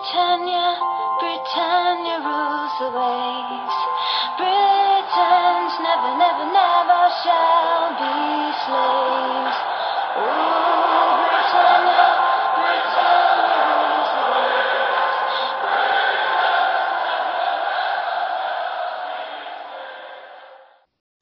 Britannia, Britannia rules the waves. Britons never, never, never shall be slaves. Oh, Britannia, Britannia rules the waves.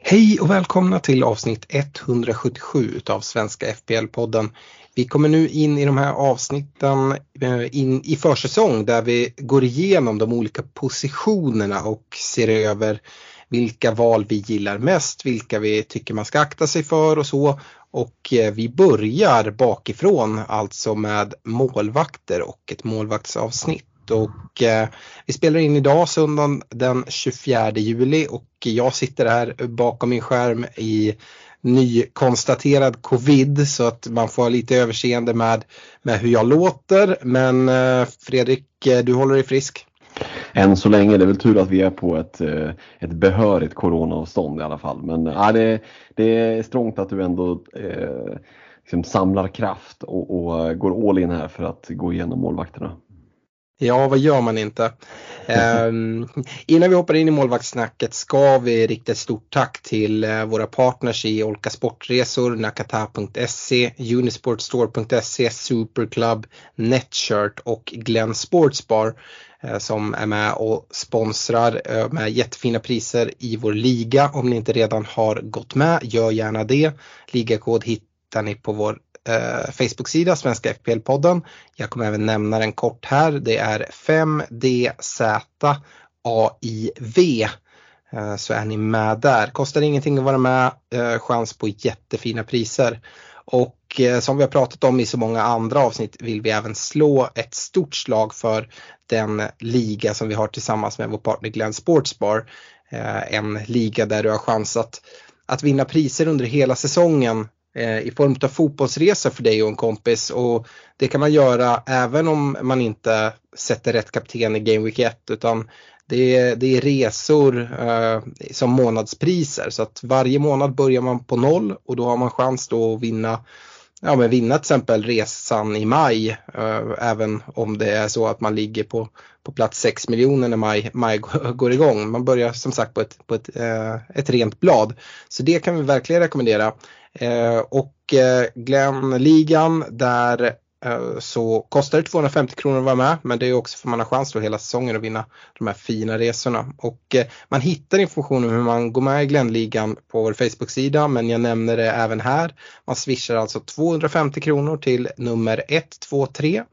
Hej och välkomna till avsnitt 177 av Svenska FPL-podden. Vi kommer nu in i de här avsnitten eh, in i försäsong där vi går igenom de olika positionerna och ser över vilka val vi gillar mest, vilka vi tycker man ska akta sig för och så. Och eh, vi börjar bakifrån, alltså med målvakter och ett målvaktsavsnitt. Och eh, vi spelar in idag söndagen den 24 juli och jag sitter här bakom min skärm i nykonstaterad covid så att man får ha lite överseende med, med hur jag låter. Men eh, Fredrik, eh, du håller dig frisk? Än så länge, det är väl tur att vi är på ett, eh, ett behörigt coronaavstånd i alla fall. Men ja, det, det är strångt att du ändå eh, liksom samlar kraft och, och går all in här för att gå igenom målvakterna. Ja, vad gör man inte? Um, innan vi hoppar in i målvaktssnacket ska vi rikta ett stort tack till eh, våra partners i Olka Sportresor, Nakata.se, Unisportstore.se, Superclub, Netshirt och Glenn Sportsbar eh, som är med och sponsrar eh, med jättefina priser i vår liga. Om ni inte redan har gått med, gör gärna det. Ligakod hittar ni på vår eh, Facebook-sida, Svenska FPL-podden. Jag kommer även nämna den kort här. Det är 5DZAIV. Eh, så är ni med där. Kostar ingenting att vara med, eh, chans på jättefina priser. Och eh, som vi har pratat om i så många andra avsnitt vill vi även slå ett stort slag för den liga som vi har tillsammans med vår partner Glenn Sportsbar. Eh, en liga där du har chans att, att vinna priser under hela säsongen Eh, i form av fotbollsresa för dig och en kompis och det kan man göra även om man inte sätter rätt kapten i Game Week 1 utan det är, det är resor eh, som månadspriser så att varje månad börjar man på noll och då har man chans då att vinna ja, men vinna till exempel resan i maj eh, även om det är så att man ligger på, på plats 6 miljoner när maj, maj går igång. Man börjar som sagt på ett, på ett, eh, ett rent blad. Så det kan vi verkligen rekommendera. Eh, och eh, Glenn-ligan där eh, så kostar det 250 kronor att vara med men det är också för man har chans då hela säsongen att vinna de här fina resorna. Och man hittar information om hur man går med i Glenn-ligan på vår Facebook-sida men jag nämner det även här. Man swishar alltså 250 kronor till nummer 123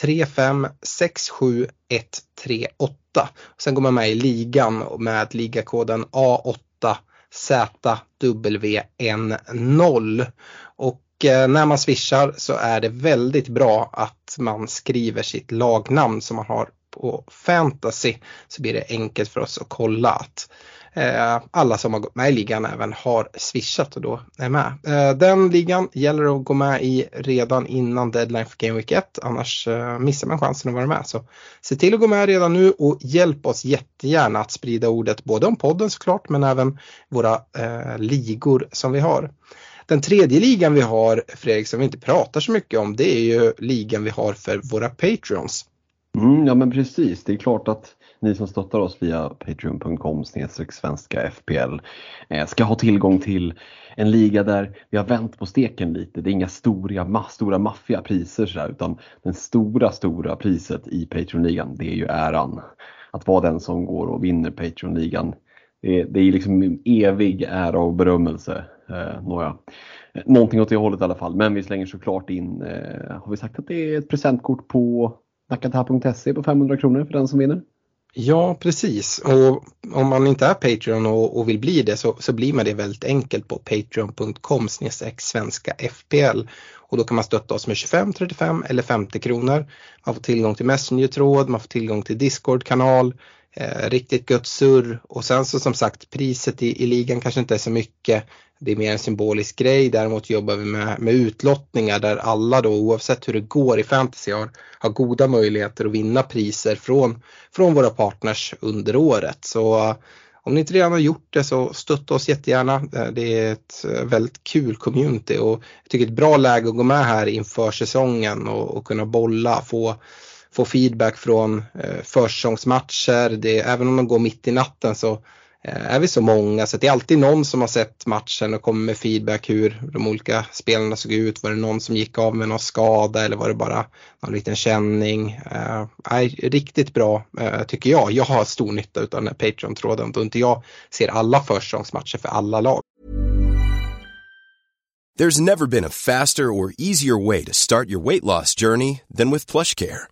3567138. Sen går man med i ligan med ligakoden A8 ZW10 och eh, när man swishar så är det väldigt bra att man skriver sitt lagnamn som man har på fantasy så blir det enkelt för oss att kolla att Eh, alla som har gått med i ligan även har swishat och då är med. Eh, den ligan gäller att gå med i redan innan deadline för Game Week 1 annars eh, missar man chansen att vara med. Så se till att gå med redan nu och hjälp oss jättegärna att sprida ordet både om podden såklart men även våra eh, ligor som vi har. Den tredje ligan vi har Fredrik som vi inte pratar så mycket om det är ju ligan vi har för våra Patreons. Mm, ja men precis, det är klart att ni som stöttar oss via patreon.com svenska FPL eh, ska ha tillgång till en liga där vi har vänt på steken lite. Det är inga stora, stora maffiga priser sådär, utan den stora, stora priset i Patreon-ligan det är ju äran. Att vara den som går och vinner Patreon-ligan. Det, är, det är liksom evig ära och berömmelse. Eh, några. Eh, någonting åt det hållet i alla fall. Men vi slänger såklart in, eh, har vi sagt att det är ett presentkort på nakata.se på 500 kronor för den som vinner? Ja, precis. Och om man inte är Patreon och, och vill bli det så, så, blir man det väldigt enkelt på patreon.com svenska FPL. Och då kan man stötta oss med 25, 35 eller 50 kronor. Man får tillgång till Messenger-tråd, man får tillgång till Discord-kanal, eh, riktigt gött surr och sen så som sagt priset i, i ligan kanske inte är så mycket. Det är mer en symbolisk grej. Däremot jobbar vi med, med utlottningar där alla då oavsett hur det går i fantasy har, har goda möjligheter att vinna priser från, från våra partners under året. Så eh, om ni inte redan har gjort det så stötta oss jättegärna. Eh, det är ett eh, väldigt kul community och jag tycker ett bra läge att gå med här inför säsongen och, och kunna bolla, få få feedback från eh, försäsongsmatcher. Det, även om de går mitt i natten så Eh, är vi så många så det är alltid någon som har sett matchen och kommer med feedback hur de olika spelarna såg ut. Var det någon som gick av med någon skada eller var det bara någon liten känning? Eh, riktigt bra eh, tycker jag. Jag har stor nytta av den här Patreon-tråden då inte jag ser alla försäsongsmatcher för alla lag. There's never been a faster or easier way to start your weight loss journey than with plush care.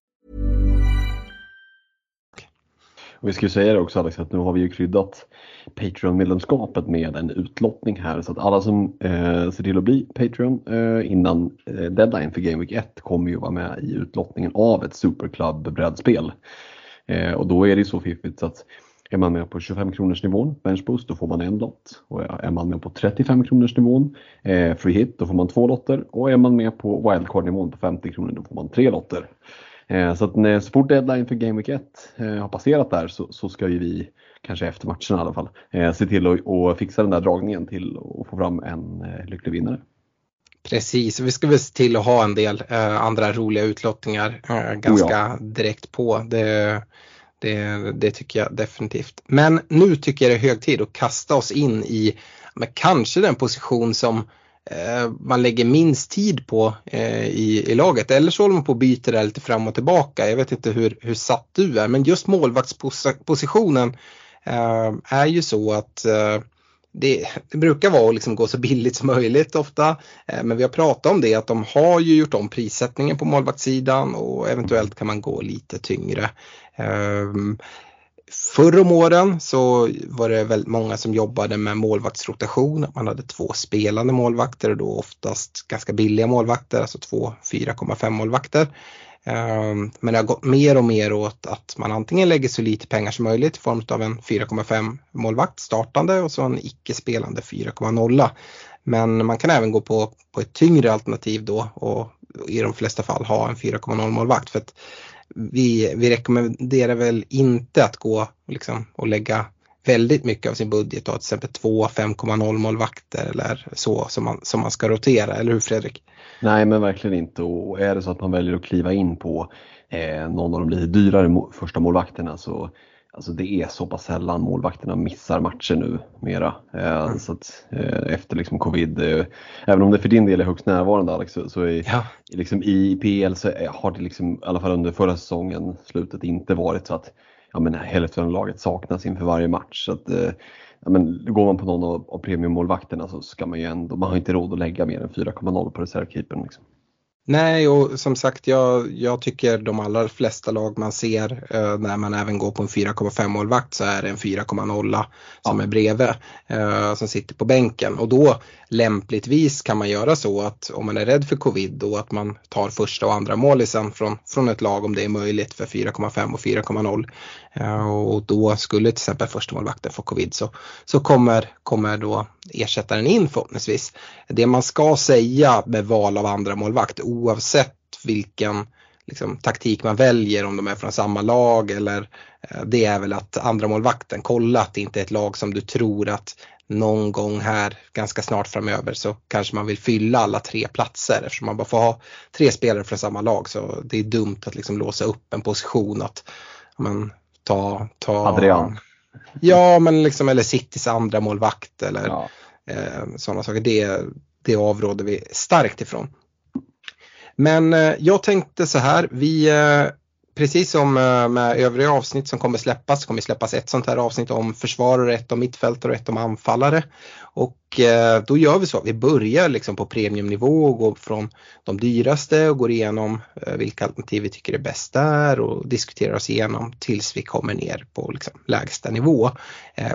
Och vi ska ju säga det också Alex att nu har vi ju kryddat Patreon-medlemskapet med en utlottning här så att alla som eh, ser till att bli Patreon eh, innan eh, deadline för Game Week 1 kommer ju vara med i utlottningen av ett Superclub-brädspel. Eh, och då är det ju så fiffigt så att är man med på 25 kronors nivån, benchboost, då får man en lott. Och är man med på 35 kronors nivån, eh, free hit, då får man två lotter. Och är man med på wildcard nivån på 50 kronor, då får man tre lotter. Eh, så att när, så fort deadline för Game Week 1 eh, har passerat där så, så ska ju vi, kanske efter matchen i alla fall, eh, se till att fixa den där dragningen till att få fram en lycklig vinnare. Precis, vi ska väl se till att ha en del eh, andra roliga utlottningar eh, ganska oh ja. direkt på. Det, det, det, tycker jag definitivt. Men nu tycker jag det är hög tid att kasta oss in i men kanske den position som Eh, man lägger minst tid på eh, i, i laget. Eller så håller man på och byter det lite fram och tillbaka. Jag vet inte hur, hur satt du är men just målvaktspositionen eh, är ju så att eh, det, det, brukar vara att liksom gå så billigt som möjligt ofta. Eh, men vi har pratat om det att de har ju gjort om prissättningen på målvaktssidan och eventuellt kan man gå lite tyngre. Ehm, Förr om åren så var det väldigt många som jobbade med målvaktsrotation. Man hade två spelande målvakter och då oftast ganska billiga målvakter, alltså två 4,5 målvakter. Ehm, men det har gått mer och mer åt att man antingen lägger så lite pengar som möjligt i form av en 4,5 målvakt startande och så en icke spelande 4,0. Men man kan även gå på, på ett tyngre alternativ då och i de flesta fall ha en 4,0 målvakt. För att vi, vi rekommenderar väl inte att gå liksom, och lägga väldigt mycket av sin budget då, till exempel två 5,0 målvakter eller så som man, som man ska rotera, eller hur Fredrik? Nej men verkligen inte och är det så att man väljer att kliva in på eh, någon av de lite dyrare första målvakterna så Alltså det är så pass sällan målvakterna missar matcher nu mera. Eh, mm. så att, eh, efter liksom covid, eh, även om det för din del är högst närvarande Alex, så, så är, ja. liksom, i PL så har det liksom, i alla fall under förra säsongen, slutet, inte varit så att ja, men hälften av laget saknas inför varje match. Så att, ja, men går man på någon av, av premiummålvakterna så ska man ju ändå, man har inte råd att lägga mer än 4,0 på reservkeepern. Liksom. Nej, och som sagt jag, jag tycker de allra flesta lag man ser eh, när man även går på en 4,5 målvakt så är det en 4,0 som ja. är bredvid eh, som sitter på bänken och då lämpligtvis kan man göra så att om man är rädd för covid då att man tar första och andra målisen från, från ett lag om det är möjligt för 4,5 och 4,0 eh, Eh, och då skulle till exempel förstemålvakten få covid så, så kommer, kommer då ersättaren in förhoppningsvis. Det man ska säga med val av andra målvakt oavsett vilken liksom, taktik man väljer om de är från samma lag eller eh, det är väl att andra målvakten kolla att det inte är ett lag som du tror att någon gång här ganska snart framöver så kanske man vill fylla alla tre platser eftersom man bara får ha tre spelare från samma lag så det är dumt att liksom låsa upp en position att men, ta, ta Adrian. Ja men liksom eller Citys andra målvakt eller ja. eh, sådana saker. Det, det avråder vi starkt ifrån. Men eh, jag tänkte så här, vi eh, precis som eh, med övriga avsnitt som kommer släppas, kommer släppas ett sånt här avsnitt om försvarare, ett om mittfältare och ett om anfallare. Och eh, då gör vi så att vi börjar liksom på premiumnivå och går från de dyraste och går igenom eh, vilka alternativ vi tycker är bäst där och diskuterar oss igenom tills vi kommer ner på liksom lägsta nivå.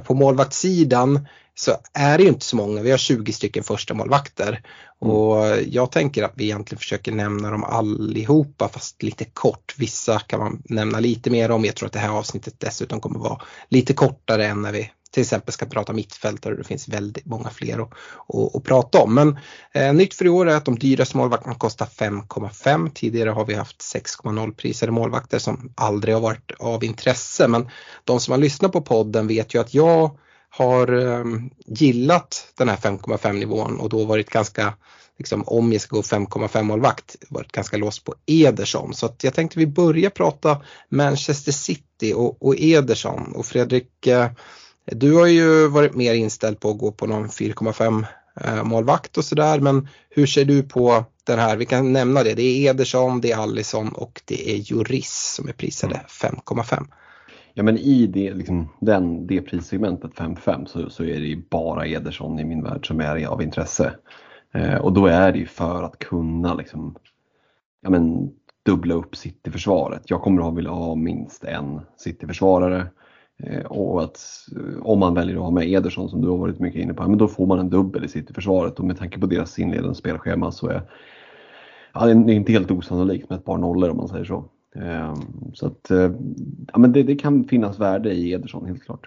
På målvaktssidan så är det ju inte så många, vi har 20 stycken första målvakter mm. och jag tänker att vi egentligen försöker nämna dem allihopa fast lite kort. Vissa kan man nämna lite mer om. Jag tror att det här avsnittet dessutom kommer vara lite kortare än när vi till exempel ska prata mittfältare och det finns väldigt många fler att, att, att prata om. Men eh, nytt för i år är att de dyraste målvakterna kostar 5,5. Tidigare har vi haft 6,0 prisade målvakter som aldrig har varit av intresse. Men de som har lyssnat på podden vet ju att jag har eh, gillat den här 5,5 nivån och då varit ganska liksom, om jag ska gå 5,5 målvakt varit ganska låst på Ederson. Så jag tänkte vi börjar prata Manchester City och, och Ederson. Och Fredrik, eh, du har ju varit mer inställd på att gå på någon 4,5 eh, målvakt och sådär. Men hur ser du på den här? Vi kan nämna det. Det är Ederson, det är Allison och det är Juris som är prisade 5,5. Ja men i det, liksom, den, det prissegmentet 5-5 så, så är det bara Ederson i min värld som är av intresse. Eh, och då är det ju för att kunna liksom, ja, men, dubbla upp Cityförsvaret. Jag kommer att vilja ha minst en Cityförsvarare. Eh, och att eh, om man väljer att ha med Ederson som du har varit mycket inne på, men då får man en dubbel i Cityförsvaret och med tanke på deras inledande spelschema så är ja, det är inte helt osannolikt med ett par nollor om man säger så. Ehm, så att eh, ja, men det, det kan finnas värde i Ederson helt klart.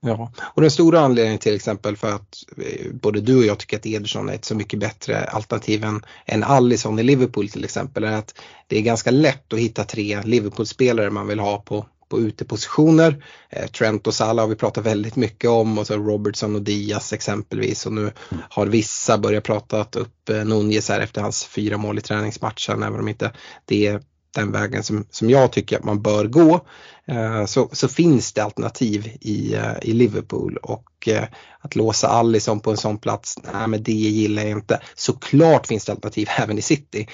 Ja, och den stora anledningen till exempel för att eh, både du och jag tycker att Ederson är ett så mycket bättre alternativ än, än Allison i Liverpool till exempel är att det är ganska lätt att hitta tre Liverpool-spelare man vill ha på, på utepositioner. Eh, Trent och Salah har vi pratat väldigt mycket om och så Robertson och Diaz exempelvis och nu har vissa börjat prata upp Nunez här efter hans fyra mål i träningsmatchen även om inte det är den vägen som, som jag tycker att man bör gå. Eh, så, så finns det alternativ i, eh, i Liverpool och eh, att låsa Allison på en sån plats, nej men det gillar jag inte. Såklart finns det alternativ även i City.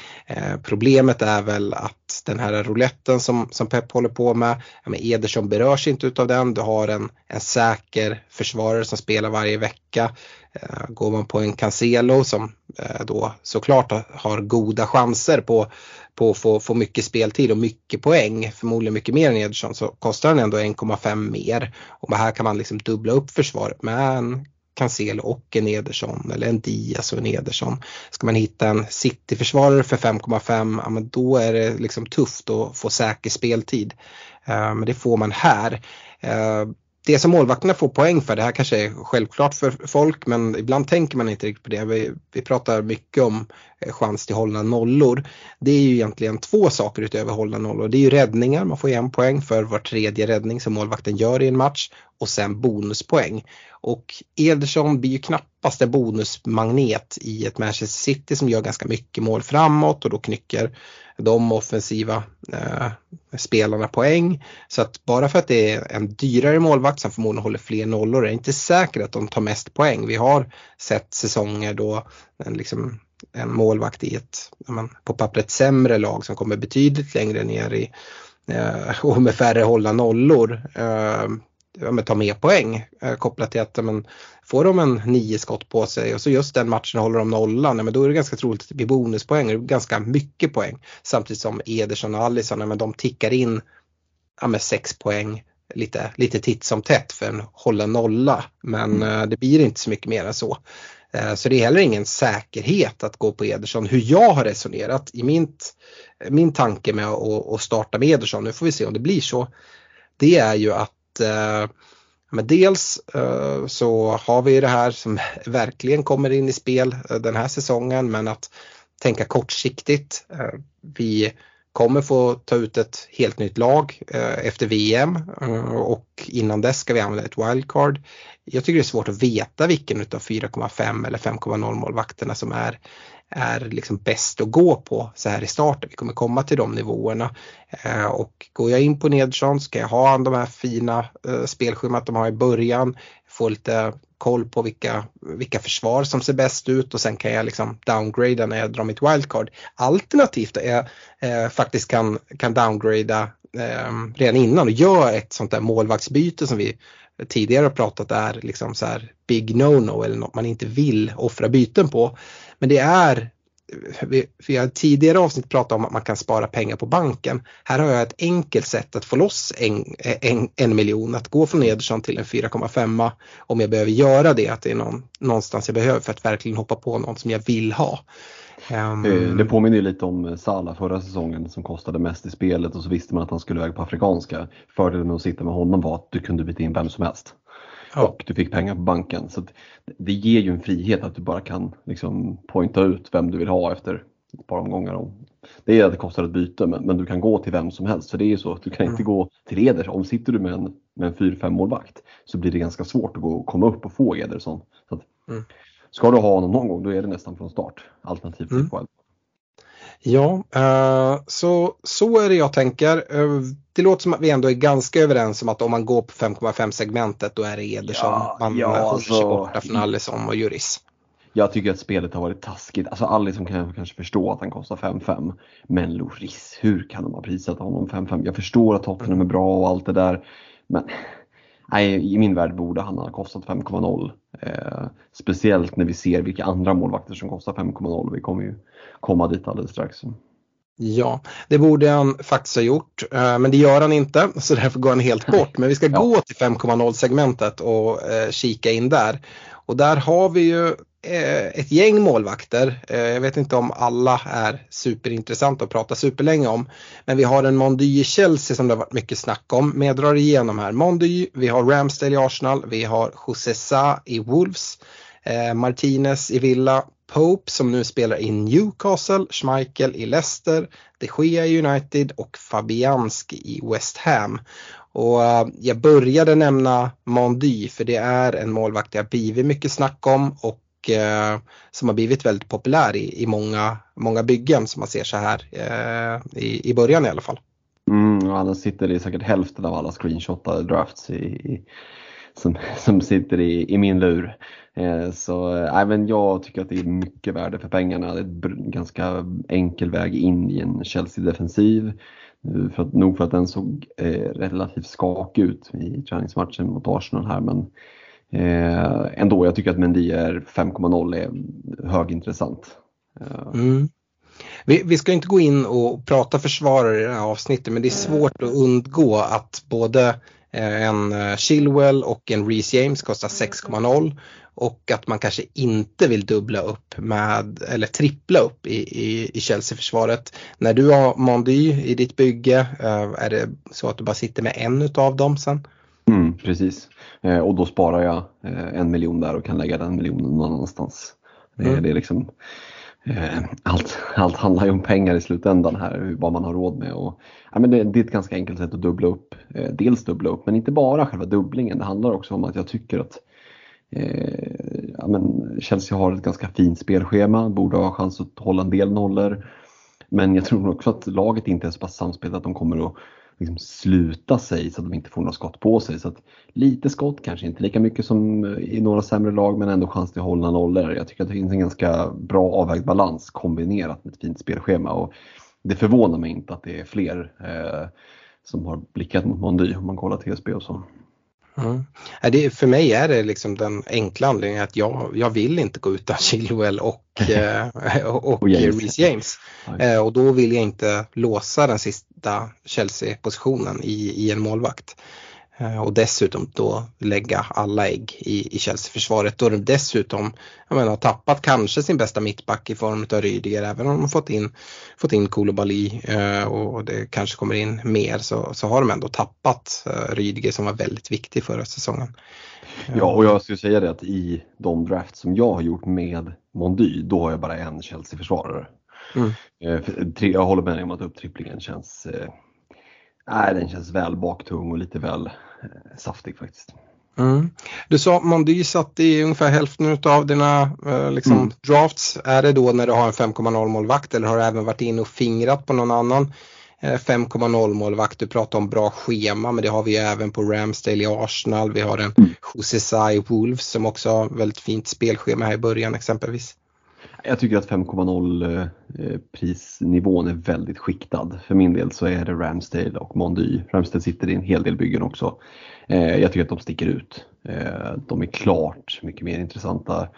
Problemet är väl att den här rouletten som, som Pep håller på med, men Ederson berörs inte utav den. Du har en, en säker försvarare som spelar varje vecka. Går man på en Cancelo som då såklart har goda chanser på på att få, få mycket speltid och mycket poäng, förmodligen mycket mer än Ederson, så kostar han ändå 1,5 mer. Och här kan man liksom dubbla upp försvaret med en Cancelo och en Ederson eller en Diaz och en Ederson. Ska man hitta en City-försvarare för 5,5, ja, men då är det liksom tufft att få säker speltid. Eh, men det får man här. Eh, det som målvakterna får poäng för, det här kanske är självklart för folk men ibland tänker man inte riktigt på det. Vi, vi pratar mycket om chans till hållna nollor. Det är ju egentligen två saker utöver hållna nollor. Det är ju räddningar, man får en poäng för var tredje räddning som målvakten gör i en match och sen bonuspoäng. Och Ederson blir ju knappast en bonusmagnet i ett Manchester City som gör ganska mycket mål framåt och då knycker de offensiva eh, spelarna poäng. Så att bara för att det är en dyrare målvakt som förmodligen håller fler nollor är det inte säkert att de tar mest poäng. Vi har sett säsonger då en, liksom, en målvakt i ett man, på pappret sämre lag som kommer betydligt längre ner i eh, och med färre hålla nollor eh, ta mer poäng eh, kopplat till att men, får de en nio skott på sig och så just den matchen håller de nollan, men då är det ganska troligt att det blir bonuspoäng, det ganska mycket poäng. Samtidigt som Ederson och Alisson, men de tickar in ja, med sex poäng lite, lite titt som tätt för en hålla nolla, men mm. eh, det blir inte så mycket mer än så. Eh, så det är heller ingen säkerhet att gå på Ederson. Hur jag har resonerat i min, min tanke med att starta med Ederson, nu får vi se om det blir så, det är ju att eh, men dels eh, så har vi det här som verkligen kommer in i spel den här säsongen men att tänka kortsiktigt. Vi kommer få ta ut ett helt nytt lag eh, efter VM eh, och innan dess ska vi använda ett wildcard. Jag tycker det är svårt att veta vilken av 4,5 eller 5,0 målvakterna som är är liksom bäst att gå på så här i starten. Vi kommer komma till de nivåerna. Eh, och går jag in på Nedersson ska jag ha de här fina eh, spelschemat de har i början. Få lite koll på vilka, vilka försvar som ser bäst ut och sen kan jag liksom downgrada när jag drar mitt wildcard. Alternativt är jag eh, faktiskt kan, kan downgrada eh, redan innan och gör ett sånt där målvaktsbyte som vi tidigare har pratat är liksom så här big no-no eller något man inte vill offra byten på. Men det är, vi, vi har tidigare avsnitt pratat om att man kan spara pengar på banken. Här har jag ett enkelt sätt att få loss en, en, en miljon, att gå från Ederson till en 4,5 om jag behöver göra det, att det är någon, någonstans jag behöver för att verkligen hoppa på någon som jag vill ha. Um... Det påminner lite om Salah förra säsongen som kostade mest i spelet och så visste man att han skulle iväg på afrikanska. Fördelen med att sitta med honom var att du kunde byta in vem som helst. Ja. Och du fick pengar på banken. Så det ger ju en frihet att du bara kan liksom pointa ut vem du vill ha efter ett par omgångar. Det är att det kostar ett byte men, men du kan gå till vem som helst. För det är ju så att du kan inte gå till Eder. Om sitter du med en, med en 4-5 målvakt så blir det ganska svårt att gå komma upp och få Ederson. Så att, Mm. Ska du ha honom någon gång då är det nästan från start. Alternativt Mm. till poäng. Ja, eh, så, så är det jag tänker. Eh, det låter som att vi ändå är ganska överens om att om man går på 5,5 segmentet då är det Ederson. Ja, man ja, håller alltså- sig borta från Alisson och Juris. Jag tycker att spelet har varit taskigt. Alltså Alisson kan jag kanske förstå att han kostar 5-5. Men Loris, hur kan de ha prisat honom 5-5? Jag förstår att Tottenham är bra och allt det där. Men nej, i min värld borde han ha kostat 5,0. Eh, speciellt när vi ser vilka andra målvakter som kostar 5,0. Vi kommer ju komma dit alldeles strax. Ja, det borde han faktiskt ha gjort, eh, men det gör han inte så därför går han helt bort. Men vi ska Ja. gå till 5,0 segmentet och eh, kika in där. Och där har vi ju Eh, ett gäng målvakter. Eh, jag vet inte om alla är superintressanta att prata superlänge om. Men vi har en Mondy i Chelsea som det har varit mycket snack om. Men jag drar igenom här. Mondy, vi har Ramsdale i Arsenal, vi har José Sa i Wolves, eh, Martinez i Villa, Pope som nu spelar i Newcastle, Schmeichel i Leicester, De Gea i United och Fabianski i West Ham. Och eh, jag började nämna Mondy för det är en målvakt det har blivit mycket snack om och eh, som har blivit väldigt populär i, i många, många byggen som man ser så här eh, i, i början i alla fall. Mm, och sitter det säkert hälften av alla screenshotade drafts i, i, som, som sitter i, i min lur. Eh, så eh, även jag tycker att det är mycket värde för pengarna. Det är en ganska enkel väg in i en Chelsea-defensiv. Eh, för att, nog för att den såg eh, relativt skakig ut i träningsmatchen mot Arsenal här men eh, ändå, jag tycker att Mendy är 5,0 är högintressant. Eh, Mm. Vi, vi ska inte gå in och prata försvarare i det här avsnittet men det är svårt att undgå att både eh, en eh, Chilwell och en Reece James kostar 6,0 och att man kanske inte vill dubbla upp med eller trippla upp i, i, i Chelsea-försvaret. När du har Mondy i ditt bygge, eh, är det så att du bara sitter med en utav dem sen? Mm, precis. Eh, och då sparar jag eh, en miljon där och kan lägga den miljonen någon annanstans. Det, Mm. det är liksom, eh, allt, allt handlar ju om pengar i slutändan här, hur- vad man har råd med. Och, ja, men det, det är ett ganska enkelt sätt att dubbla upp. Eh, dels dubbla upp, men inte bara själva dubblingen. Det handlar också om att jag tycker att eh, ja, men Chelsea har ett ganska fint spelschema, borde ha chans att hålla en del nollor. Men jag tror också att laget inte är så pass samspelat att de kommer att liksom sluta sig så att de inte får några skott på sig. Så att lite skott, kanske inte lika mycket som eh, i några sämre lag men ändå chans till att hålla nollor. Jag tycker att det finns en ganska bra avvägd balans kombinerat med ett fint spelschema. Och det förvånar mig inte att det är fler eh, som har blickat mot Mondy om man kollar TSB och så. Mm. Det, för mig är det liksom den enkla anledningen att jag, jag vill inte gå utan Chilwell och, eh, och, och Och James. Reece James. Eh, och då vill jag inte låsa den sista Chelsea-positionen i, i en målvakt. Eh, och dessutom då lägga alla ägg i, i Chelsea-försvaret. Då de dessutom jag menar, har tappat kanske sin bästa mittback i form av Rydiger. Även om de fått in, fått in Koulibaly eh, och det kanske kommer in mer så, så har de ändå tappat eh, Rydiger som var väldigt viktig förra säsongen. Ja, och jag skulle säga det att i de drafts som jag har gjort med Mondy, då har jag bara en Chelsea-försvarare. Mm. Jag håller med dig om att upptripplingen känns, nej, den känns väl baktung och lite väl eh, saftig faktiskt. Mm. Du sa Mondy satt i ungefär hälften av dina eh, liksom, Mm. drafts. Är det då när du har en 5,0 målvakt eller har du även varit in och fingrat på någon annan eh, 5,0 målvakt? Du pratar om bra schema men det har vi ju även på Ramsdale i Arsenal. Vi har en Mm. I Wolves som också har väldigt fint spelschema här i början exempelvis. Jag tycker att 5.0 eh, eh, prisnivån är väldigt skiktad. För min del så är det Ramsdale och Mondy. Ramsdale sitter i en hel del byggen också. Eh, jag tycker att de sticker ut. De är klart mycket mer intressanta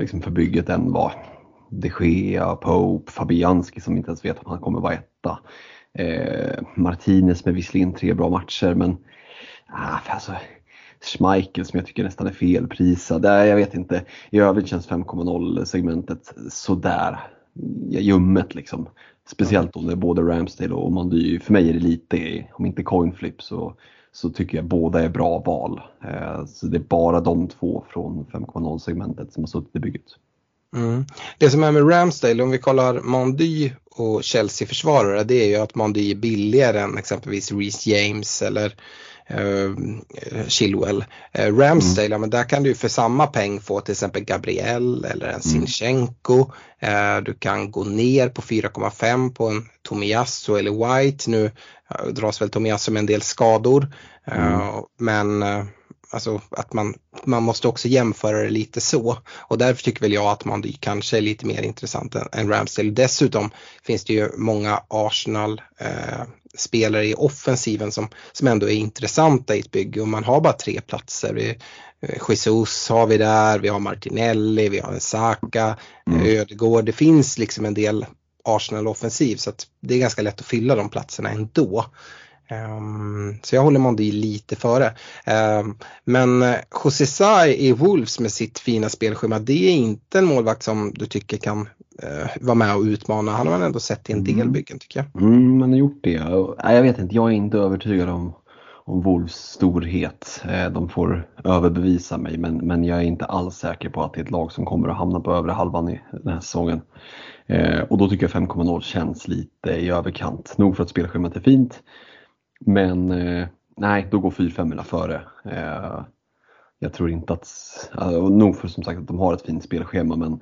liksom för bygget än vad de Gea, Pope, Fabianski som inte ens vet om han kommer vara etta. Martinez med visserligen tre bra matcher men ah, alltså, Schmeichel som jag tycker nästan är felprisad. Jag vet inte. I övrigt känns 5,0 segmentet sådär ljummet liksom. Speciellt om det är både Ramsdale och Mondy. För mig är det lite, om inte coinflip så, så tycker jag båda är bra val. Eh, så det är bara de två från 5.0 segmentet som har suttit i bygget. Mm. Det som är med Ramsdale, om vi kollar Mondy och Chelsea-försvarare, det är ju att Mondy är billigare än exempelvis Reece James eller Chilwell. Uh, Ramsdale, mm. men där kan du för samma peng få till exempel Gabriel eller en mm. Sinchenko. Uh, du kan gå ner på 4,5 på en Tomiyasu eller White. Nu dras väl Tomiyasu med en del skador. Mm. Men Alltså att man, man måste också jämföra det lite så. Och därför tycker väl jag att Mandy kanske är lite mer intressant än, än Ramsdale. Dessutom finns det ju många Arsenal eh, spelare i offensiven som, som ändå är intressanta i ett bygge och man har bara tre platser. Vi, eh, Jesus har vi där, vi har Martinelli, vi har Saka, mm. Ödegård. Det finns liksom en del Arsenal offensiv så att det är ganska lätt att fylla de platserna ändå. Um, så jag håller Mondi lite före. Um, men eh, José Sai i Wolves med sitt fina spelschema, det är inte en målvakt som du tycker kan uh, vara med och utmana. Han har man ändå sett i en del mm. byggen tycker jag. Mm, man har gjort det. Jag vet inte, jag är inte övertygad om, om Wolves storhet. Eh, de får överbevisa mig men, men jag är inte alls säker på att det är ett lag som kommer att hamna på övre halvan i den här säsongen. Och då tycker jag 5,0 känns lite i överkant. Nog för att spelschemat är fint men eh, nej, då går 4-5 före. Eh, jag tror inte att, alltså, nog för som sagt att de har ett fint spelschema men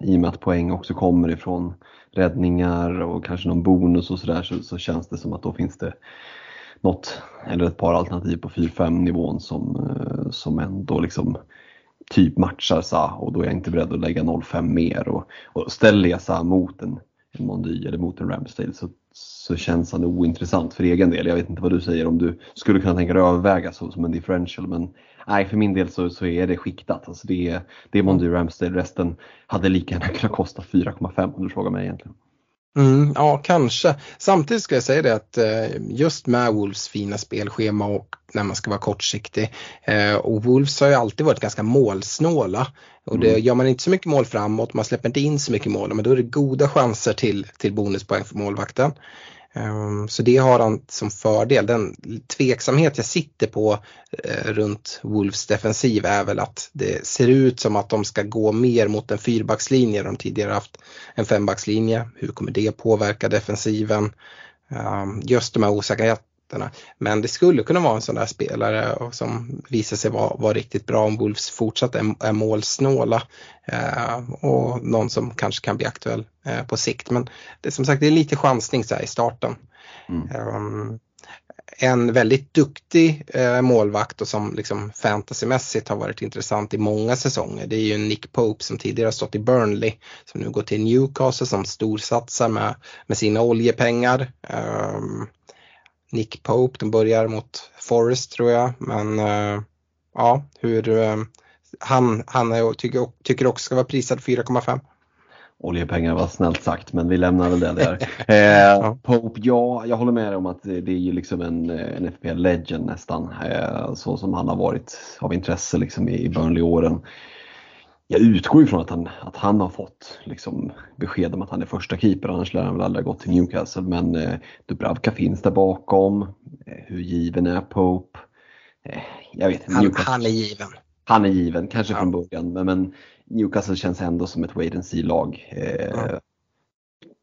i och med att poäng också kommer ifrån räddningar och kanske någon bonus och sådär så, så känns det som att då finns det något eller ett par alternativ på 4-5 nivån som, eh, som ändå liksom typ matchar Sa och då är jag inte beredd att lägga 0-5 mer. Och, och ställer jag Sa mot en, en Mondy eller mot en Ramsdale så så känns han ointressant för egen del. Jag vet inte vad du säger om du skulle kunna tänka dig att överväga så, som en differential men nej för min del så, så är det skiktat. Alltså det, är, det är Mondy Ramsdale, resten hade lika gärna kunnat kosta 4,5 om du frågar mig egentligen. Mm, ja, kanske. Samtidigt ska jag säga det att eh, just med Wolves fina spelschema och när man ska vara kortsiktig. Eh, och Wolves har ju alltid varit ganska målsnåla. Och det mm. gör man inte så mycket mål framåt, man släpper inte in så mycket mål, men då är det goda chanser till, till bonuspoäng för målvakten. Ehm, så det har han som fördel. Den tveksamhet jag sitter på eh, runt Wolves defensiv är väl att det ser ut som att de ska gå mer mot en fyrbackslinje. De tidigare haft en fembackslinje. Hur kommer det påverka defensiven? Ehm, just de här osäkerheterna ytorna. Men det skulle kunna vara en sån där spelare som visar sig vara, vara riktigt bra om Wolves fortsatt är, är målsnåla eh, och någon som kanske kan bli aktuell eh, på sikt. Men det som sagt det är lite chansning så i starten. Mm. Um, en väldigt duktig eh, målvakt och som liksom fantasymässigt har varit intressant i många säsonger. Det är ju Nick Pope som tidigare har stått i Burnley som nu går till Newcastle som storsatsar med, med sina oljepengar. Um, Nick Pope. De börjar mot Forest tror jag. Men uh, ja, hur uh, han, han tycker, tycker också ska vara prisad 4,5. Oljepengar var snällt sagt men vi lämnar väl det där. Eh. Pope, ja jag håller med dig om att det är ju liksom en, en FPL legend nästan. Eh, så som han har varit av intresse liksom i, i Burnley-åren jag utgår ifrån att han, att han har fått liksom, besked om att han är första keeper, annars lär han väl aldrig ha gått till Newcastle. Men eh, Dubravka finns där bakom. Eh, hur given är Pope? Eh, jag vet inte. Han, han, är given. Han är given, kanske ja. från början. Men, men, Newcastle känns ändå som ett wait and see-lag. Eh, ja.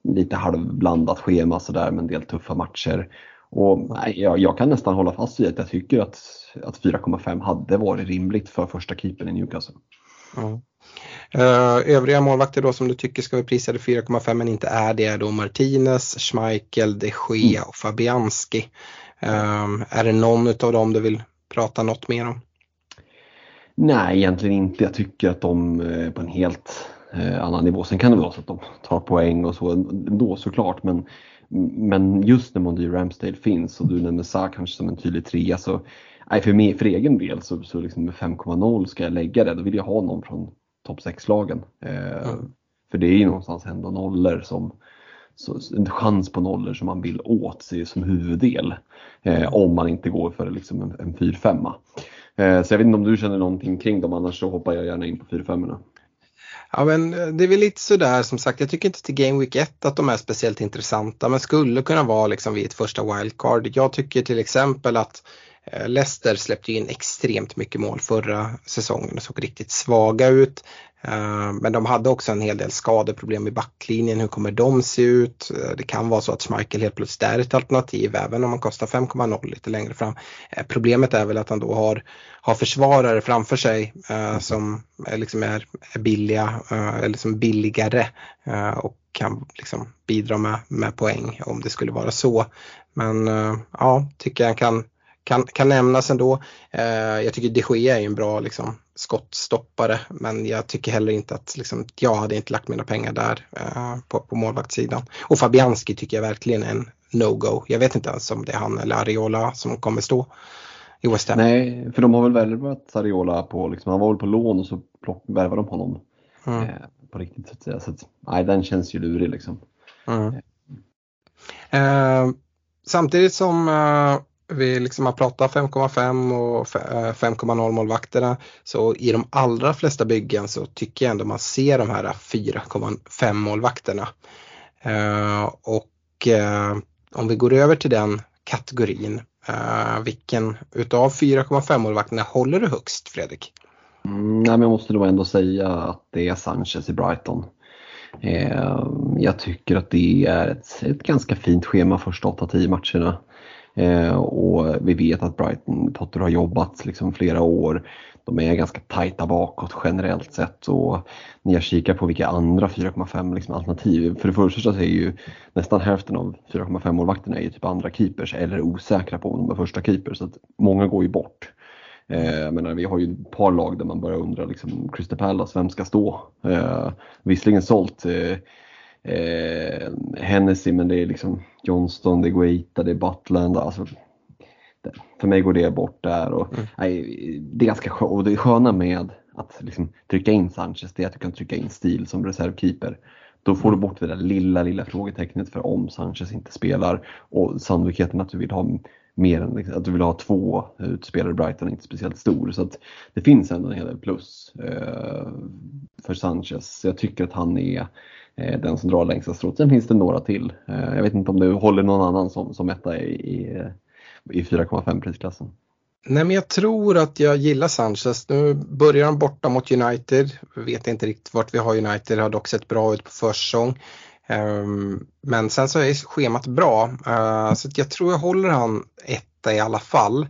Lite halvblandat schema sådär med en del tuffa matcher. Och nej, jag, jag, kan nästan hålla fast vid att jag tycker att, att 4,5 hade varit rimligt för första keepern i Newcastle. Ja. Uh, övriga målvakter då som du tycker ska vara prisade 4,5 men inte är det är då Martinez, Schmeichel, de Gea och Fabianski. Uh, är det någon av dem du vill prata något mer om? Nej, egentligen inte. Jag tycker att de är på en helt eh, annan nivå. Sen kan det vara så att de tar poäng och så ändå såklart. Men, men just när Mondy Ramsdale finns och du nämner Sa kanske som en tydlig trea så nej, för, mig, för egen del så, så liksom med 5,0 ska jag lägga det. Då vill jag ha någon från topp 6-lagen. Eh, mm. För det är ju någonstans ändå nollor som så, en chans på nollor som man vill åt sig som huvuddel. Eh, om man inte går för liksom en, en 4-5. Eh, så jag vet inte om du känner någonting kring dem annars så hoppar jag gärna in på 4-5. Ja men det är väl lite sådär som sagt, jag tycker inte till Game Week 1 att de är speciellt intressanta men skulle kunna vara liksom vid ett första wildcard. Jag tycker till exempel att Eh, Eh, Leicester släppte in extremt mycket mål förra säsongen och såg riktigt svaga ut. Eh, men de hade också en hel del skadeproblem i backlinjen. Hur kommer de se ut? Eh, det kan vara så att Schmeichel helt plötsligt är ett alternativ även om man kostar 5,0 lite längre fram. Problemet är väl att han då har, har försvarare framför sig som liksom är, är billiga eller som billigare och kan liksom bidra med, med poäng om det skulle vara så. Men ja, tycker jag kan kan, kan nämnas ändå. Eh, jag tycker de Gea är en bra liksom, skottstoppare men jag tycker heller inte att liksom, jag hade inte lagt mina pengar där eh, på, på målvaktssidan. Och Fabianski tycker jag verkligen är en no-go. Jag vet inte ens om det är han eller Ariola som kommer stå i West Ham. Nej, för de har väl värvat Ariola på, liksom, han var väl på lån och så värvade de honom mm. eh, på riktigt så att säga. Så att, nej, den känns ju lurig liksom. Mm. Eh, samtidigt som eh, vi liksom har pratat 5,5 och 5,0 eh, målvakterna så i de allra flesta byggen så tycker jag ändå man ser de här 4,5 målvakterna. Eh, och eh, om vi går över till den kategorin, vilken utav 4,5 målvakterna håller du högst Fredrik? Mm, nej, men jag måste då ändå säga att det är Sanchez i Brighton. Jag tycker att det är ett, ett ganska fint schema första 8-10 matcherna. Eh, och vi vet att Brighton Potter har jobbat liksom flera år. De är ganska tajta bakåt generellt sett och när jag kikar på vilka andra 4,5 liksom alternativ. För det första så är ju nästan hälften av 4,5 målvakterna är ju typ andra keepers eller osäkra på om de är första keepers. Så att många går ju bort. Eh, menar, vi har ju ett par lag där man börjar undra, liksom, Crystal Palace, vem ska stå? Eh, visserligen sålt eh, eh, Hennessy men det är liksom Johnston, det är Guaita, det är Butland. Alltså, för mig går det bort där. Och, mm. nej, det är ganska skönt. Och det sköna med att liksom, trycka in Sanchez det är att du kan trycka in Stil som reservkeeper. Då får du mm. bort det där lilla, lilla frågetecknet för om Sanchez inte spelar och sannolikheten att du vill ha mer än liksom, att du vill ha två utspelare i Brighton är inte speciellt stor. Så att det finns ändå en hel del plus eh, för Sanchez. Jag tycker att han är Eh, den som drar längsta strået. Sen finns det några till. Eh, jag vet inte om du håller någon annan som, som etta i, i, eh, i 4,5 prisklassen. Nej men jag tror att jag gillar Sanchez. Nu börjar han borta mot United. vi vet inte riktigt vart vi har United. Det har dock sett bra ut på försäsong. Ehm, men sen så är schemat bra. Så jag tror jag håller han etta i alla fall.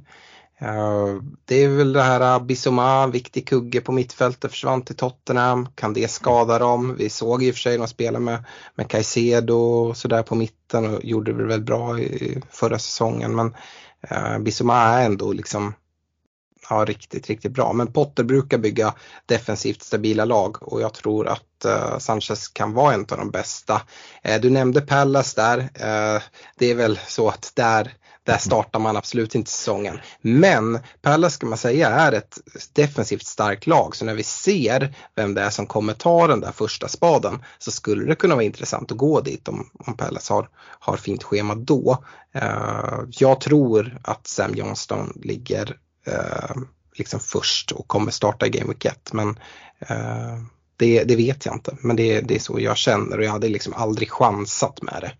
Eh, det är väl det här eh, Bissoma, viktig kugge på mittfältet, försvann till Tottenham. Kan det skada dem? Vi såg i och för sig de spelade med, med Caicedo och sådär på mitten och gjorde det väl bra i förra säsongen. Men eh, Bissoma är ändå liksom ja, riktigt, riktigt bra. Men Potter brukar bygga defensivt stabila lag och jag tror att eh, Sanchez kan vara en av de bästa. Eh, du nämnde Pallas där. Eh, det är väl så att där där startar man absolut inte säsongen. Men Palace ska man säga är ett defensivt starkt lag så när vi ser vem det är som kommer ta den där första spaden så skulle det kunna vara intressant att gå dit om, om Palace har, har fint schema då. Uh, jag tror att Sam Johnston ligger uh, liksom först och kommer starta i Game Week 1 men uh, det, det, vet jag inte men det, det, är så jag känner och jag hade liksom aldrig chansat med det.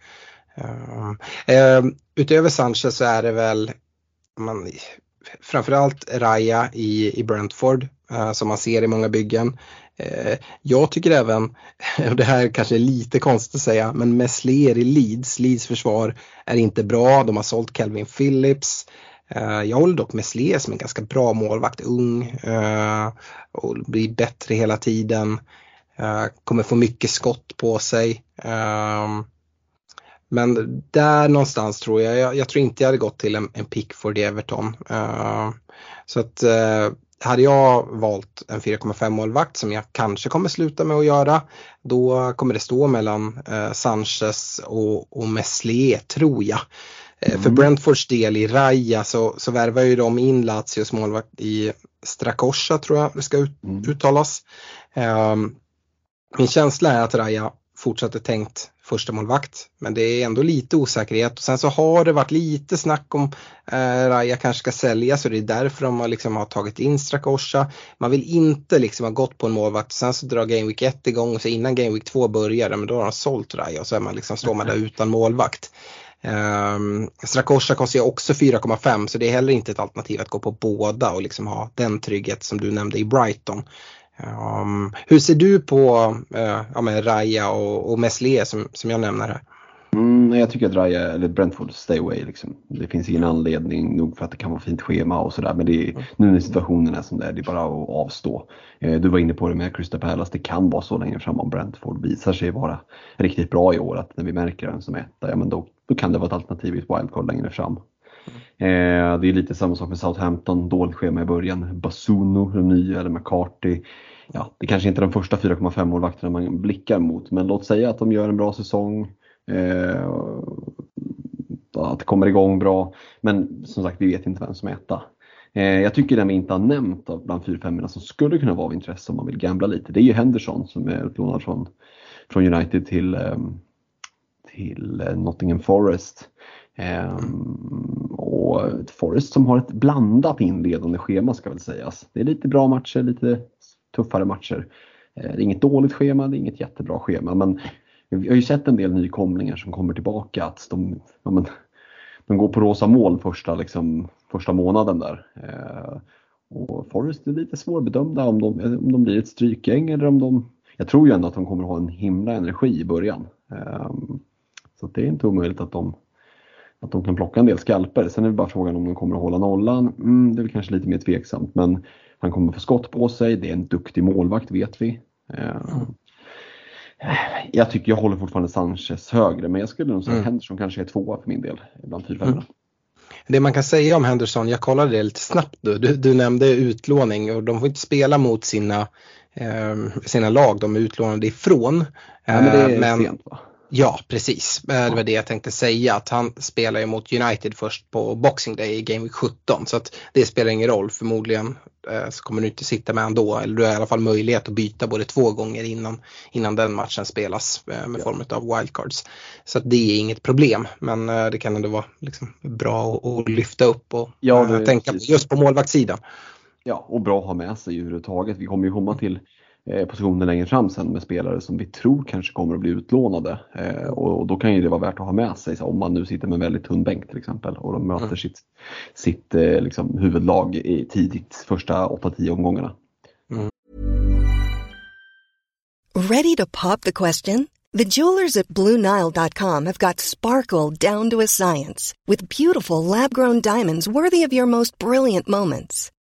Eh, eh, utöver Sanchez så är det väl man, framförallt Raya i, i Brentford eh, som man ser i många byggen. Jag tycker även, och det här kanske är lite konstigt att säga, men Messler i Leeds, Leeds försvar är inte bra. De har sålt Calvin Phillips. Jag håller dock Messler som en ganska bra målvakt, ung och blir bättre hela tiden. Kommer få mycket skott på sig. Men där någonstans tror jag, jag, jag, tror inte jag hade gått till en, en Pickford i Everton. Uh, så att uh, hade jag valt en 4,5 målvakt som jag kanske kommer sluta med att göra, då kommer det stå mellan uh, Sanchez och, och Meslier tror jag. Mm. För Brentfords del i Raja så, så värvar ju de in Lazios målvakt i Strakosha tror jag det ska ut, mm. uttalas. Um, min känsla är att Raja fortsatte tänkt första målvakt. Men det är ändå lite osäkerhet och sen så har det varit lite snack om eh, Raja kanske ska säljas och det är därför de har, liksom, har tagit in Strakosha. Man vill inte liksom ha gått på en målvakt sen så drar Game Week 1 igång och så innan Game Week 2 börjar, men då har de sålt Raja och så är man liksom, står man där utan målvakt. Um, Strakosha kostar ju också 4,5 så det är heller inte ett alternativ att gå på båda och liksom ha den trygghet som du nämnde i Brighton. Um, hur ser du på uh, ja, med Raja och, och Meslier som, som jag nämner här? Mm, jag tycker att Raja, eller Brentford, stay away. Liksom. Det finns ingen anledning nog för att det kan vara fint schema och sådär. Men det är, nu när situationen är som det är, det är bara att avstå. Eh, du var inne på det med Crystal Palace, det kan vara så längre fram om Brentford visar sig vara riktigt bra i år. Att när vi märker den som etta, ja men då, då kan det vara ett alternativ i ett wildcard längre fram. Eh, det är lite samma sak med Southampton, dåligt schema i början. Basuno, den nya, eller McCarthy ja, det kanske inte är de första 4,5 målvakterna man blickar mot, men låt säga att de gör en bra säsong. Eh, att det kommer igång bra. Men som sagt, vi vet inte vem som är etta. Eh, jag tycker den vi inte har nämnt bland 4-5 som skulle kunna vara av intresse om man vill gambla lite, det är ju Henderson som är utlånad från, från United till, ehm, eh, till Nottingham Forest. Um, och Forest som har ett blandat inledande schema ska väl sägas. Det är lite bra matcher, lite tuffare matcher. Eh, det är inget dåligt schema, det är inget jättebra schema men vi har ju sett en del nykomlingar som kommer tillbaka. Att de, ja, men, de går på rosa mål första, liksom, första månaden där. Eh, och Forrest är lite svårbedömda om de, om de blir ett strykgäng eller om de... Jag tror ju ändå att de kommer ha en himla energi i början. Eh, så det är inte omöjligt att de, att de kan plocka en del skalper. Sen är det bara frågan om de kommer att hålla nollan. Mm, det är väl kanske lite mer tveksamt men han kommer få skott på sig. Det är en duktig målvakt vet vi. Mm. Jag tycker jag håller fortfarande Sanchez högre men jag skulle nog säga mm. Henderson kanske är tvåa för min del bland fyrfemmorna. Mm. Det man kan säga om Henderson, jag kollade det lite snabbt du, du nämnde utlåning och de får inte spela mot sina, eh, sina lag de är utlånade ifrån. Ja, men det är eh, men, sent va? Ja, precis. Det var det jag tänkte säga. Att han spelar ju mot United först på Boxing Day i Game Week 17. Så att det spelar ingen roll. Förmodligen eh, så kommer du inte sitta med honom då. Eller du har i alla fall möjlighet att byta både två gånger innan, innan den matchen spelas eh, med ja. form av wildcards. Så att det är inget problem. Men eh, det kan ändå vara liksom bra att, lyfta upp och ja, tänka precis. just på målvaktssidan. Ja, och bra att ha med sig överhuvudtaget. Vi kommer ju komma till Eh, positioner längre fram sen med spelare som vi tror kanske kommer att bli utlånade. Eh, och, då kan ju det vara värt att ha med sig om man nu sitter med en väldigt tunn bänk till exempel och de möter mm. sitt, sitt eh, liksom, huvudlag i tidigt första 8-10 omgångarna. Mm. Ready to pop the question? The jewelers at BlueNile.com have got sparkle down to a science with beautiful lab-grown diamonds worthy of your most brilliant moments.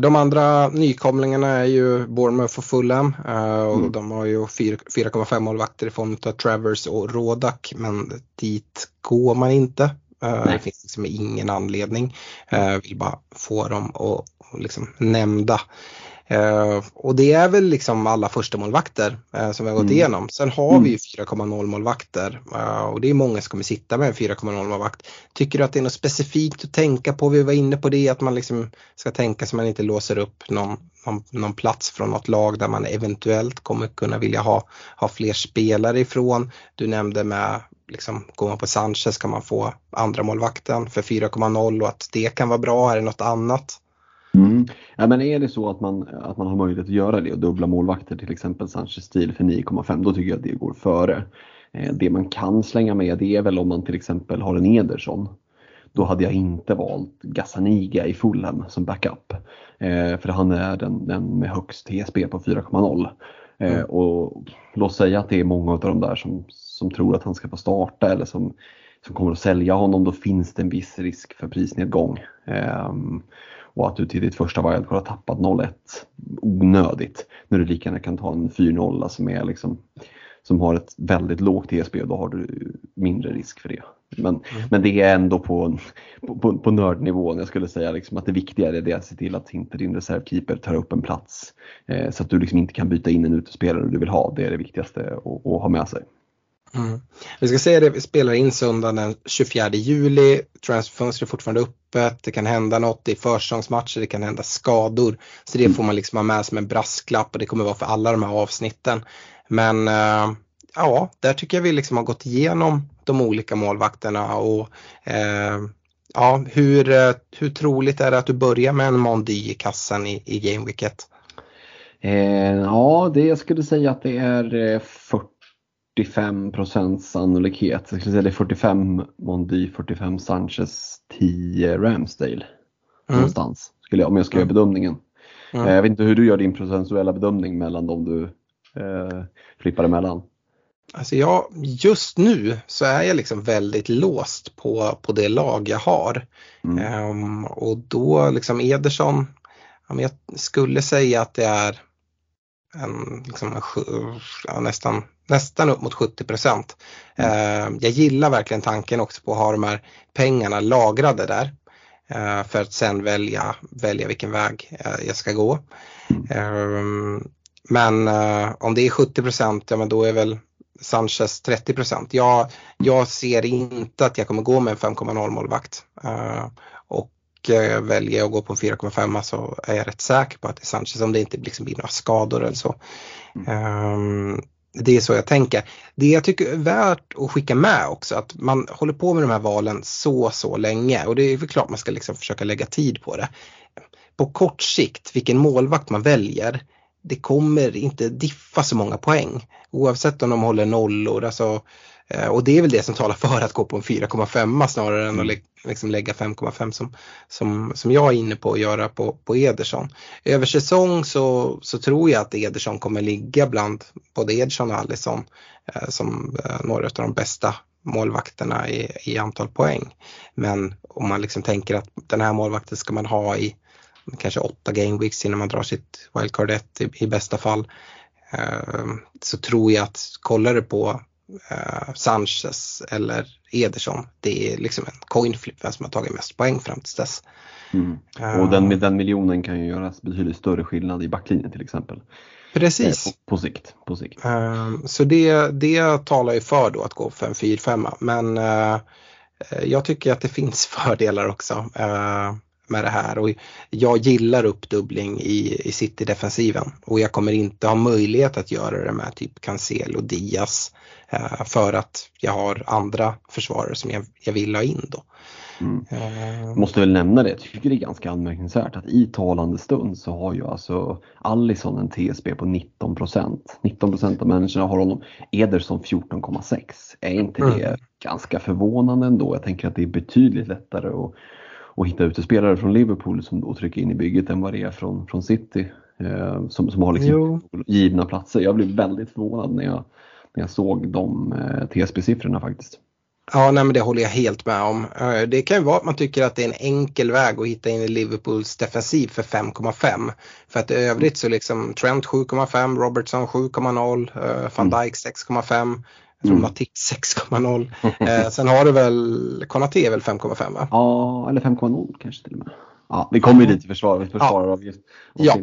De andra nykomlingarna är ju Bournemouth och Fulham eh, och mm. de har ju 4,5 målvakter i form av Travers och Rodak men dit går man inte. Eh, det finns liksom ingen anledning. Jag vill bara få dem och liksom nämnda. Uh, och det är väl liksom alla första målvakter uh, som vi har gått mm. igenom. Sen har mm. vi ju 4,0 målvakter uh, och det är många som kommer sitta med en 4,0 målvakt. Tycker du att det är något specifikt att tänka på? Vi var inne på det att man liksom ska tänka så man inte låser upp någon, någon, någon, plats från något lag där man eventuellt kommer kunna vilja ha, ha fler spelare ifrån. Du nämnde med liksom, går man på Sanchez kan man få andra målvakten för 4,0 och att det kan vara bra. Är det något annat? Mm. Ja, men är det så att man, att man har möjlighet att göra det och dubbla målvakter, till exempel Sanchez stil för 9,5, då tycker jag att det går före. Eh, det man kan slänga med det är väl om man till exempel har en Ederson. då hade jag inte valt Gazzaniga i Fulham som backup. Eh, för han är den, den med högst TSB på 4,0. Eh, Mm. och låt säga att det är många av de där som, som tror att han ska få starta eller som, som kommer att sälja honom, då finns det en viss risk för prisnedgång. Ehm, och att du till ditt första wildcard har tappat 0-1 onödigt. När du lika gärna kan ta en 4-0 som, är liksom, som har ett väldigt lågt och då har du mindre risk för det. Men, men det är ändå på, på, på, på nördnivån. Jag skulle säga liksom att det viktigare är att se till att inte din reservkeeper tar upp en plats. Eh, så att du liksom inte kan byta in en utespelare du vill ha. Det är det viktigaste att, att ha med sig. Mm. Vi ska säga det, vi spelar in söndagen den 24 juli. Transferfönstret är fortfarande öppet. Det kan hända något i försäsongsmatcher, det kan hända skador. Så det får man liksom ha med som en brasklapp och det kommer vara för alla de här avsnitten. Men eh, ja, där tycker jag vi liksom har gått igenom de olika målvakterna och eh, ja, hur, eh, hur troligt är det att du börjar med en Mondy i kassan i, i Gameweeket? Eh, ja, det jag skulle säga att det är eh, 45% sannolikhet. Jag skulle säga det är 45 Mondy, 45 Sanchez, 10 Ramsdale. Mm. Någonstans, skulle jag, om jag ska göra bedömningen. Mm. Eh, jag vet inte hur du gör din procentuella bedömning mellan de du eh, flippar emellan. Alltså jag, just nu så är jag liksom väldigt låst på, på det lag jag har. Mm. Ehm, och då liksom Ederson, jag skulle säga att det är en, liksom en, nästan, nästan upp mot 70 procent. Ehm, jag gillar verkligen tanken också på att ha de här pengarna lagrade där. eh, för att sen välja, välja vilken väg eh, jag ska gå. Ehm, men eh, om det är 70 procent, ja men då är väl Sanchez 30 procent. Jag, jag ser inte att jag kommer gå med en 5,0 målvakt. Eh, och eh, väljer jag att gå på en 4,5 så är jag rätt säker på att det är Sanchez om det inte liksom blir några skador eller så. Ehm, det är så jag tänker. Det jag tycker är värt att skicka med också att man håller på med de här valen så så länge och det är väl klart man ska liksom försöka lägga tid på det. På kort sikt, vilken målvakt man väljer, det kommer inte diffa så många poäng oavsett om de håller nollor. Alltså, och det är väl det som talar för att gå på en 4,5 snarare än att lä- liksom lägga 5,5 som, som, som jag är inne på att göra på, på Ederson. Över säsong så, så tror jag att Ederson kommer ligga bland både Ederson och Alisson eh, som eh, några av de bästa målvakterna i, i antal poäng. Men om man liksom tänker att den här målvakten ska man ha i kanske åtta game weeks innan man drar sitt wildcard 1 i, i bästa fall. Eh, så tror jag att kollar du på eh, Sanchez eller Ederson, det är liksom en coin flip vem som har tagit mest poäng fram tills dess. Mm. Eh, Och den, med den miljonen kan ju göra betydligt större skillnad i backlinjen till exempel. Precis. Eh, På, på sikt. På sikt. Ehm, Så det, det talar ju för då att gå för en 4-5 men eh, jag tycker att det finns fördelar också eh, med det här och jag gillar uppdubbling i, i City-defensiven och jag kommer inte ha möjlighet att göra det med typ Cancelo och Diaz eh, för att jag har andra försvarare som jag, jag vill ha in då. Mm. Eh, Måste väl nämna det, jag tycker det är ganska anmärkningsvärt att i talande stund så har ju alltså Allison en TSB på 19% 19% av människorna har honom. Ederson 14,6. Är inte det Mm. ganska förvånande ändå? Jag tänker att det är betydligt lättare att, att hitta utespelare från Liverpool som då trycker in i bygget än vad det är från, från City. Eh, som, som har liksom Jo. givna platser. Jag blev väldigt förvånad när jag, när jag såg de eh, TSB-siffrorna faktiskt. Ja, nej, men det håller jag helt med om. Eh, Det kan ju vara att man tycker att det är en enkel väg att hitta in i Liverpools defensiv för 5,5. För att i övrigt så liksom Trent 7,5, Robertson 7,0, eh, van Dijk 6,5, jag tror Mm. Matip 6,0. Eh, Sen har du väl, Konate är väl 5,5 va? Ja, eller 5,0 kanske till och med. Ja, vi kommer ju dit i försvar, försvararavgift. Ja.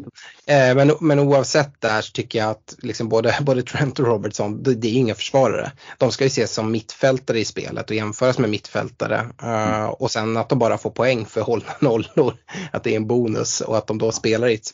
Eh, Men, men oavsett där så tycker jag att liksom både, både Trent och Robertson, det, det är inga försvarare. De ska ju ses som mittfältare i spelet och jämföras med mittfältare. Eh, och sen att de bara får poäng för hållna nollor, att det är en bonus och att de då spelar i ett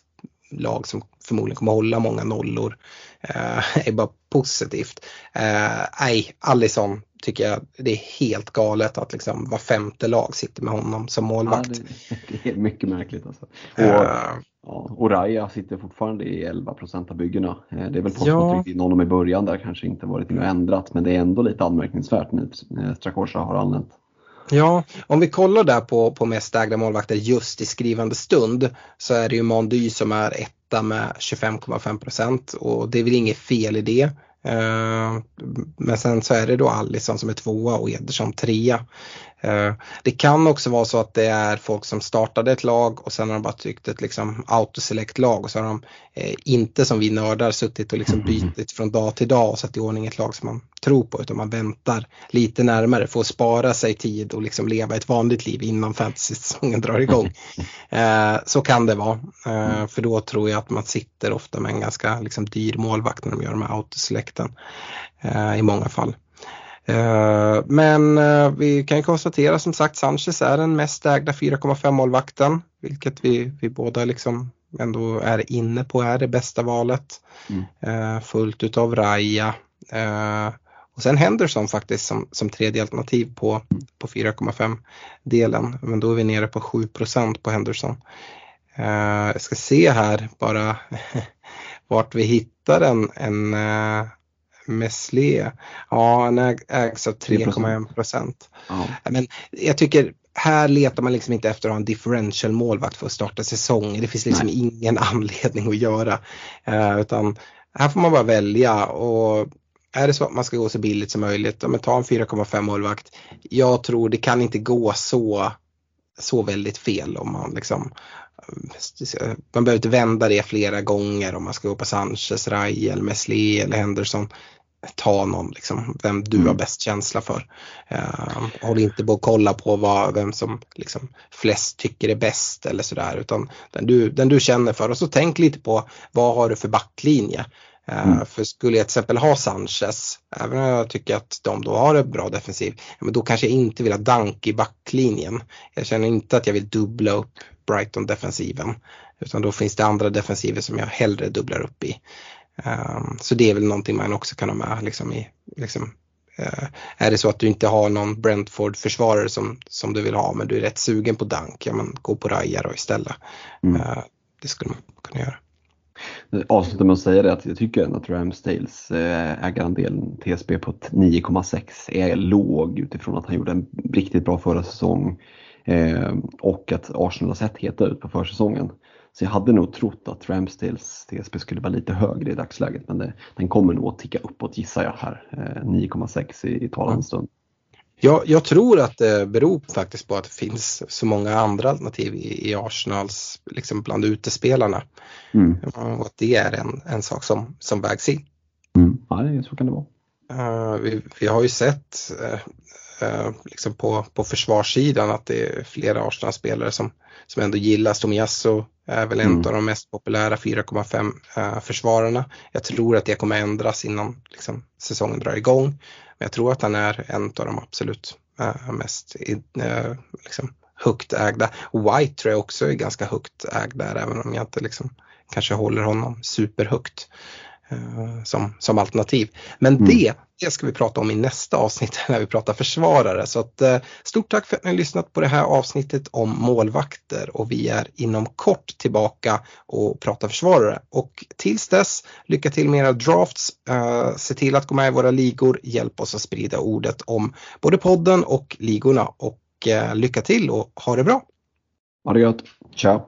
lag som förmodligen kommer hålla många nollor eh, är bara positivt. Eh, nej, Allison tycker jag det är helt galet att liksom var femte lag sitter med honom som Ja, målvakt. det, det är mycket märkligt alltså. Och, Eh, ja, och Raya sitter fortfarande i 11% av byggena. Eh, Det är väl Ja. Postman tryckte in honom i början där kanske inte varit och ändrat men det är ändå lite anmärkningsvärt nu när Strakosha har anlänt. Ja, om vi kollar där på, på mest ägda målvakter just i skrivande stund så är det ju Mondy som är etta med 25,5 procent och det är väl inget fel i det. Eh, men sen så är det då Alisson som är tvåa och Ederson trea. Uh, det kan också vara så att det är folk som startade ett lag och sen har de bara tyckt ett liksom autoselect lag och så har de eh, inte som vi nördar suttit och liksom mm. bytt från dag till dag och satt i ordning ett lag som man tror på utan man väntar lite närmare för att spara sig tid och liksom leva ett vanligt liv innan fantasy-säsongen drar igång. Eh, så kan det vara. Eh, för då tror jag att man sitter ofta med en ganska liksom, dyr målvakt när de gör de här autoselecten eh, i många fall. Eh, men eh, vi kan ju konstatera som sagt Sanchez är den mest ägda 4,5 målvakten vilket vi, vi båda liksom ändå är inne på är det bästa valet. Mm. Eh, fullt utav Raya. Och sen Henderson faktiskt som, som tredje alternativ på, på 4,5 delen. Men då är vi nere på 7% på Henderson. Uh, jag ska se här bara vart vi hittar en, en uh, Meslier. Ja, han ägs av 3,1 procent. Ja. Men jag tycker här letar man liksom inte efter att ha en differential målvakt för att starta säsong. Det finns liksom Nej. ingen anledning att göra. Uh, utan här får man bara välja och är det så att man ska gå så billigt som möjligt, men ta en 4,5 målvakt. Jag tror det kan inte gå så, så väldigt fel om man liksom man behöver inte vända det flera gånger om man ska gå på Sanchez, Rajel, Meslier eller Henderson. Ta någon liksom, vem du har mm. bäst känsla för. Uh, håll inte på att kolla på vad, vem som liksom flest tycker är bäst eller sådär utan den du, den du känner för och så tänk lite på vad har du för backlinje. Eh, mm. För skulle jag till exempel ha Sanchez, även om jag tycker att de då har en bra defensiv, men då kanske jag inte vill ha Dunk i backlinjen. Jag känner inte att jag vill dubbla upp Brighton-defensiven. Utan då finns det andra defensiver som jag hellre dubblar upp i. Um, så det är väl någonting man också kan ha med liksom i, liksom, uh, är det så att du inte har någon Brentford-försvarare som, som du vill ha men du är rätt sugen på Dunk, ja men gå på Raja då istället. Mm. Uh, det skulle man kunna göra avsluta med att säga det att jag tycker att Ramsdales eh, ägarandelen TSB på 9,6 är låg utifrån att han gjorde en riktigt bra förra säsong eh, och att Arsenal har sett heta ut på försäsongen. Så jag hade nog trott att Ramsdales TSB skulle vara lite högre i dagsläget men det, den kommer nog att ticka uppåt gissar jag här. 9,6 eh, i, i talande stund. Jag, jag, tror att det beror faktiskt på att det finns så många andra alternativ i, i Arsenals, liksom bland utespelarna. Mm. Och att det är en, en sak som, som vägs in. Mm. Ja, så kan det vara. Uh, vi, vi, har ju sett uh, liksom på, på försvarssidan att det är flera Arsenal-spelare som, som ändå gillas. Tomiasso är väl en mm. av de mest populära 4,5 försvararna. Jag tror att det kommer ändras innan liksom, säsongen drar igång. Men jag tror att han är en av de absolut äh, mest liksom, högt ägda. White tror jag också är ganska högt ägd där även om jag inte liksom, kanske håller honom superhögt eh, som, som alternativ. Men mm. det, det ska vi prata om i nästa avsnitt när vi pratar försvarare. Så att, eh, stort tack för att ni har lyssnat på det här avsnittet om målvakter och vi är inom kort tillbaka och pratar försvarare. Och tills dess, lycka till med era drafts. Eh, se till att gå med i våra ligor. Hjälp oss att sprida ordet om både podden och ligorna. Och eh, lycka till och ha det bra! Ha det gött! Ciao!